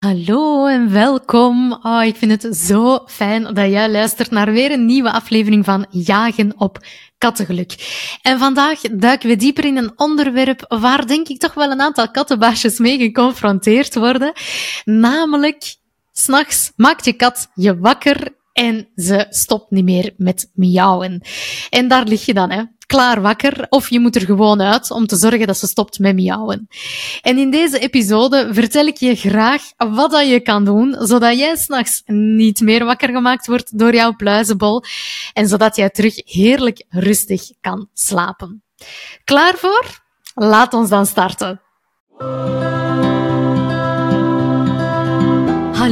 Hallo en welkom. Oh, ik vind het zo fijn dat jij luistert naar weer een nieuwe aflevering van Jagen op Kattengeluk. En vandaag duiken we dieper in een onderwerp waar denk ik toch wel een aantal kattenbaasjes mee geconfronteerd worden. Namelijk, s'nachts maakt je kat je wakker en ze stopt niet meer met miauwen. En daar lig je dan, hè klaar wakker of je moet er gewoon uit om te zorgen dat ze stopt met miauwen. En in deze episode vertel ik je graag wat dat je kan doen, zodat jij s'nachts niet meer wakker gemaakt wordt door jouw pluizenbol en zodat jij terug heerlijk rustig kan slapen. Klaar voor? Laat ons dan starten.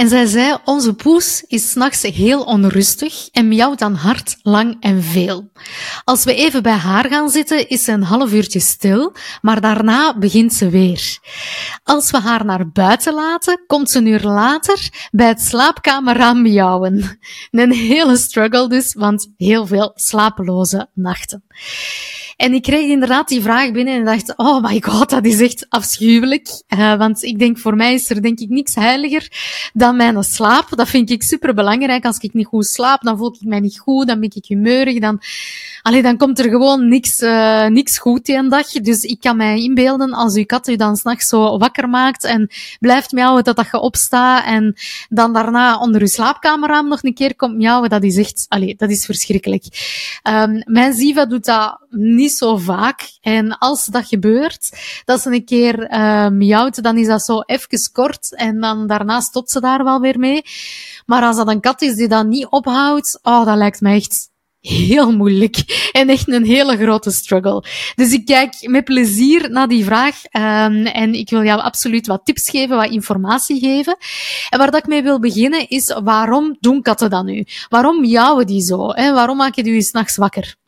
En zij zei, onze poes is s'nachts heel onrustig en miauwt dan hard, lang en veel. Als we even bij haar gaan zitten, is ze een half uurtje stil, maar daarna begint ze weer. Als we haar naar buiten laten, komt ze een uur later bij het slaapkamerraam miauwen. Een hele struggle dus, want heel veel slapeloze nachten. En ik kreeg inderdaad die vraag binnen en dacht, oh my god, dat is echt afschuwelijk. Uh, want ik denk, voor mij is er denk ik niks heiliger dan mijn slaap. Dat vind ik super belangrijk. Als ik niet goed slaap, dan voel ik mij niet goed, dan ben ik humeurig, dan, allee, dan komt er gewoon niks, uh, niks goed die een dag. Dus ik kan mij inbeelden als uw kat u dan s'nachts zo wakker maakt en blijft miauwen dat je opstaat en dan daarna onder uw slaapkamerraam nog een keer komt miauwen, dat is echt, allee, dat is verschrikkelijk. Um, mijn Ziva doet dat niet zo vaak. En als dat gebeurt, dat ze een keer uh, miauwt, dan is dat zo even kort en dan daarna stopt ze daar wel weer mee. Maar als dat een kat is die dat niet ophoudt, oh, dat lijkt me echt heel moeilijk en echt een hele grote struggle. Dus ik kijk met plezier naar die vraag um, en ik wil jou absoluut wat tips geven, wat informatie geven. En waar dat ik mee wil beginnen is, waarom doen katten dat nu? Waarom miauwen die zo? Hè? Waarom maak je die s'nachts wakker?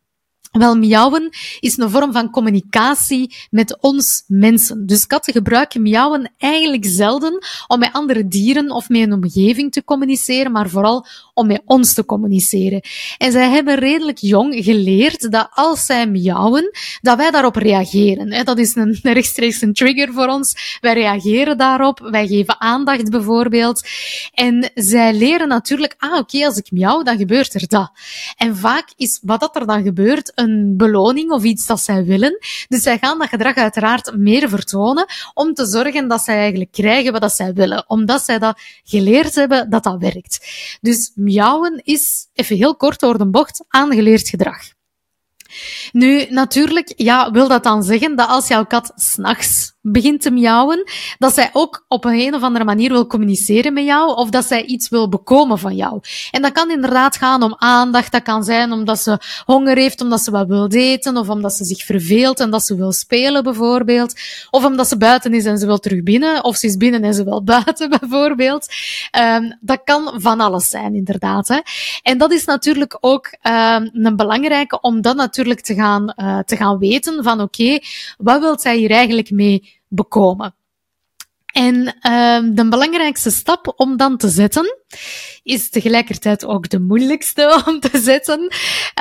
Wel, miauwen is een vorm van communicatie met ons mensen. Dus katten gebruiken miauwen eigenlijk zelden om met andere dieren of met een omgeving te communiceren, maar vooral om met ons te communiceren. En zij hebben redelijk jong geleerd dat als zij miauwen, dat wij daarop reageren. Dat is een rechtstreeks een trigger voor ons. Wij reageren daarop, wij geven aandacht bijvoorbeeld. En zij leren natuurlijk, ah oké, als ik miauw, dan gebeurt er dat. En vaak is wat dat er dan gebeurt een beloning of iets dat zij willen. Dus zij gaan dat gedrag uiteraard meer vertonen om te zorgen dat zij eigenlijk krijgen wat dat zij willen. Omdat zij dat geleerd hebben dat dat werkt. Dus miauwen is, even heel kort door de bocht, aangeleerd gedrag. Nu, natuurlijk, ja, wil dat dan zeggen dat als jouw kat s'nachts begint te miauwen, dat zij ook op een, een of andere manier wil communiceren met jou, of dat zij iets wil bekomen van jou. En dat kan inderdaad gaan om aandacht, dat kan zijn omdat ze honger heeft, omdat ze wat wil eten, of omdat ze zich verveelt en dat ze wil spelen bijvoorbeeld, of omdat ze buiten is en ze wil terug binnen, of ze is binnen en ze wil buiten bijvoorbeeld. Um, dat kan van alles zijn, inderdaad. Hè. En dat is natuurlijk ook um, een belangrijke om dat natuurlijk te gaan, uh, te gaan weten van oké, wat wil zij hier eigenlijk mee bekomen. En uh, de belangrijkste stap om dan te zetten, is tegelijkertijd ook de moeilijkste om te zetten.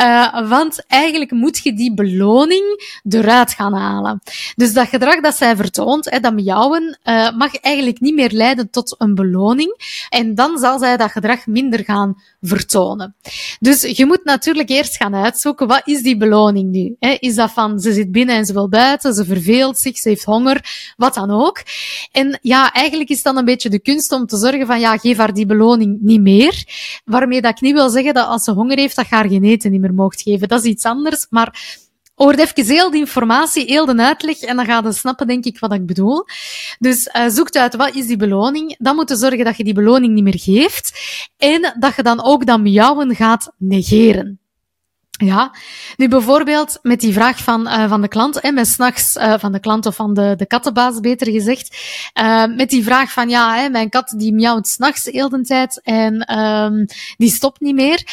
Uh, want eigenlijk moet je die beloning eruit gaan halen. Dus dat gedrag dat zij vertoont, hè, dat miauwen, uh, mag eigenlijk niet meer leiden tot een beloning. En dan zal zij dat gedrag minder gaan vertonen. Dus je moet natuurlijk eerst gaan uitzoeken, wat is die beloning nu? Hè? Is dat van, ze zit binnen en ze wil buiten, ze verveelt zich, ze heeft honger, wat dan ook. En ja, eigenlijk is dan een beetje de kunst om te zorgen van, ja, geef haar die beloning niet meer. Waarmee dat ik niet wil zeggen dat als ze honger heeft, dat je haar geen eten niet meer mocht geven. Dat is iets anders, maar hoort even heel de informatie, heel de uitleg en dan gaat je snappen, denk ik, wat ik bedoel. Dus uh, zoekt uit wat is die beloning. Dan moet je zorgen dat je die beloning niet meer geeft en dat je dan ook dat miauwen gaat negeren. Ja, nu bijvoorbeeld met die vraag van, uh, van de klant, en met s'nachts, uh, van de klant of van de, de kattenbaas beter gezegd, uh, met die vraag van ja, hè, mijn kat die miauwt s'nachts heel de tijd en um, die stopt niet meer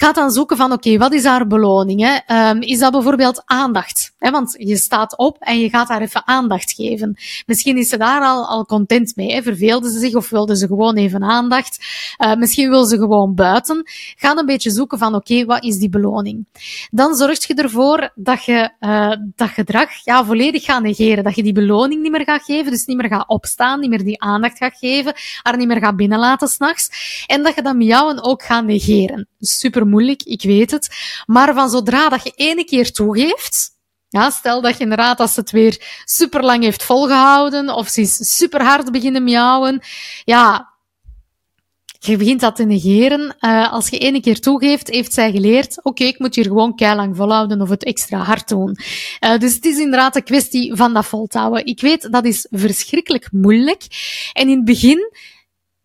gaat dan zoeken van, oké, wat is haar beloning? Hè? Um, is dat bijvoorbeeld aandacht? Hè? Want je staat op en je gaat haar even aandacht geven. Misschien is ze daar al, al content mee. Hè? Verveelde ze zich of wilde ze gewoon even aandacht? Uh, misschien wil ze gewoon buiten. Ga een beetje zoeken van, oké, wat is die beloning? Dan zorg je ervoor dat je uh, dat gedrag ja, volledig gaat negeren. Dat je die beloning niet meer gaat geven, dus niet meer gaat opstaan, niet meer die aandacht gaat geven, haar niet meer gaat binnenlaten s'nachts. En dat je dat miauwen ook gaat negeren. Super moeilijk, ik weet het. Maar van zodra dat je ene keer toegeeft, ja, stel dat je inderdaad, als het weer super lang heeft volgehouden, of ze is super hard beginnen miauwen, ja, je begint dat te negeren. Uh, als je ene keer toegeeft, heeft zij geleerd, oké, ik moet hier gewoon lang volhouden of het extra hard doen. Uh, dus het is inderdaad een kwestie van dat volhouden. Ik weet, dat is verschrikkelijk moeilijk. En in het begin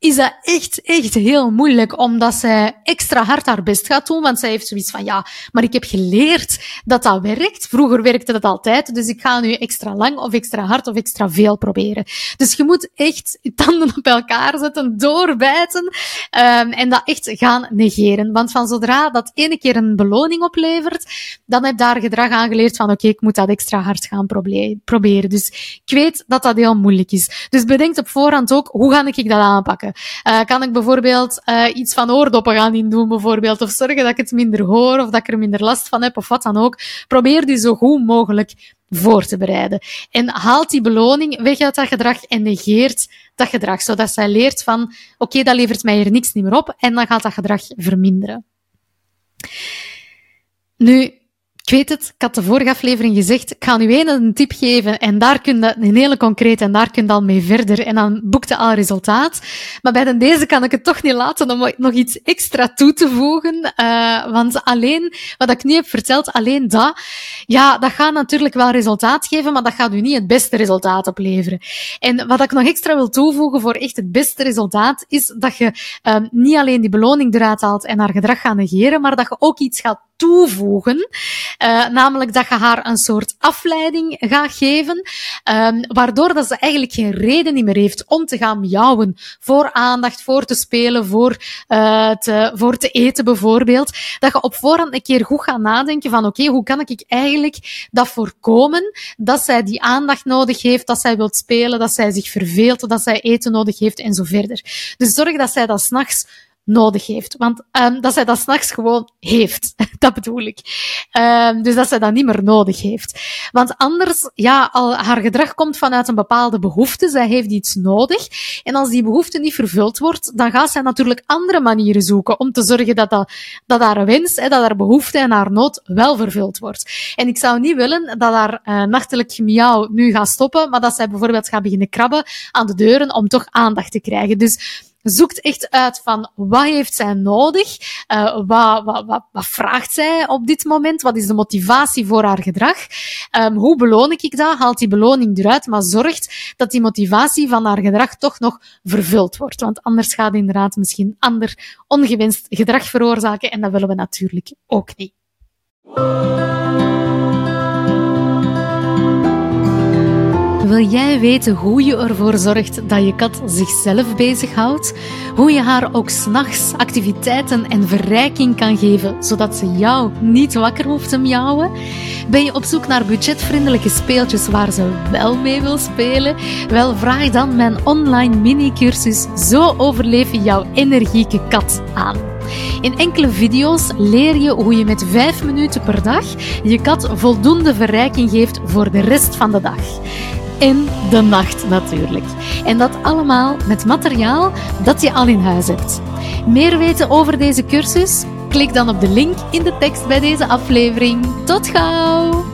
is dat echt, echt heel moeilijk, omdat zij extra hard haar best gaat doen, want zij heeft zoiets van, ja, maar ik heb geleerd dat dat werkt. Vroeger werkte dat altijd, dus ik ga nu extra lang of extra hard of extra veel proberen. Dus je moet echt je tanden op elkaar zetten, doorbijten, um, en dat echt gaan negeren. Want van zodra dat ene keer een beloning oplevert, dan heb daar gedrag aan geleerd van, oké, ik moet dat extra hard gaan proberen. Dus ik weet dat dat heel moeilijk is. Dus bedenk op voorhand ook, hoe ga ik dat aanpakken? Uh, kan ik bijvoorbeeld uh, iets van oordoppen gaan indoen, bijvoorbeeld, of zorgen dat ik het minder hoor, of dat ik er minder last van heb, of wat dan ook. Probeer die zo goed mogelijk voor te bereiden. En haalt die beloning weg uit dat gedrag en negeert dat gedrag, zodat zij leert van, oké, dat levert mij hier niks niet meer op, en dan gaat dat gedrag verminderen. Nu, ik weet het, ik had de vorige aflevering gezegd, ik ga nu één een tip geven en daar kun je een hele concreet en daar kun je dan mee verder en dan boekte al resultaat. Maar bij deze kan ik het toch niet laten om nog iets extra toe te voegen, uh, want alleen, wat ik nu heb verteld, alleen dat, ja, dat gaat natuurlijk wel resultaat geven, maar dat gaat u niet het beste resultaat opleveren. En wat ik nog extra wil toevoegen voor echt het beste resultaat, is dat je uh, niet alleen die beloning eruit haalt en haar gedrag gaat negeren, maar dat je ook iets gaat toevoegen. Uh, namelijk dat je haar een soort afleiding gaat geven, um, waardoor dat ze eigenlijk geen reden meer heeft om te gaan miauwen voor aandacht, voor te spelen, voor, uh, te, voor te eten bijvoorbeeld. Dat je op voorhand een keer goed gaat nadenken van oké, hoe kan ik eigenlijk dat voorkomen dat zij die aandacht nodig heeft, dat zij wilt spelen, dat zij zich verveelt, dat zij eten nodig heeft en zo verder. Dus zorg dat zij dat s'nachts nodig heeft. Want um, dat zij dat s'nachts gewoon heeft. dat bedoel ik. Um, dus dat zij dat niet meer nodig heeft. Want anders, ja, al haar gedrag komt vanuit een bepaalde behoefte. Zij heeft iets nodig. En als die behoefte niet vervuld wordt, dan gaat zij natuurlijk andere manieren zoeken om te zorgen dat, dat, dat haar wens, hè, dat haar behoefte en haar nood wel vervuld wordt. En ik zou niet willen dat haar uh, nachtelijk gemiauw nu gaat stoppen, maar dat zij bijvoorbeeld gaat beginnen krabben aan de deuren om toch aandacht te krijgen. Dus zoekt echt uit van wat heeft zij nodig, uh, wat, wat, wat, vraagt zij op dit moment, wat is de motivatie voor haar gedrag, um, hoe beloon ik dat, haalt die beloning eruit, maar zorgt dat die motivatie van haar gedrag toch nog vervuld wordt. Want anders gaat inderdaad misschien ander ongewenst gedrag veroorzaken en dat willen we natuurlijk ook niet. Wil jij weten hoe je ervoor zorgt dat je kat zichzelf bezighoudt? Hoe je haar ook s'nachts activiteiten en verrijking kan geven, zodat ze jou niet wakker hoeft te miauwen? Ben je op zoek naar budgetvriendelijke speeltjes waar ze wel mee wil spelen? Wel, vraag dan mijn online mini-cursus Zo overleef je jouw energieke kat aan. In enkele video's leer je hoe je met 5 minuten per dag je kat voldoende verrijking geeft voor de rest van de dag in de nacht natuurlijk. En dat allemaal met materiaal dat je al in huis hebt. Meer weten over deze cursus? Klik dan op de link in de tekst bij deze aflevering. Tot gauw!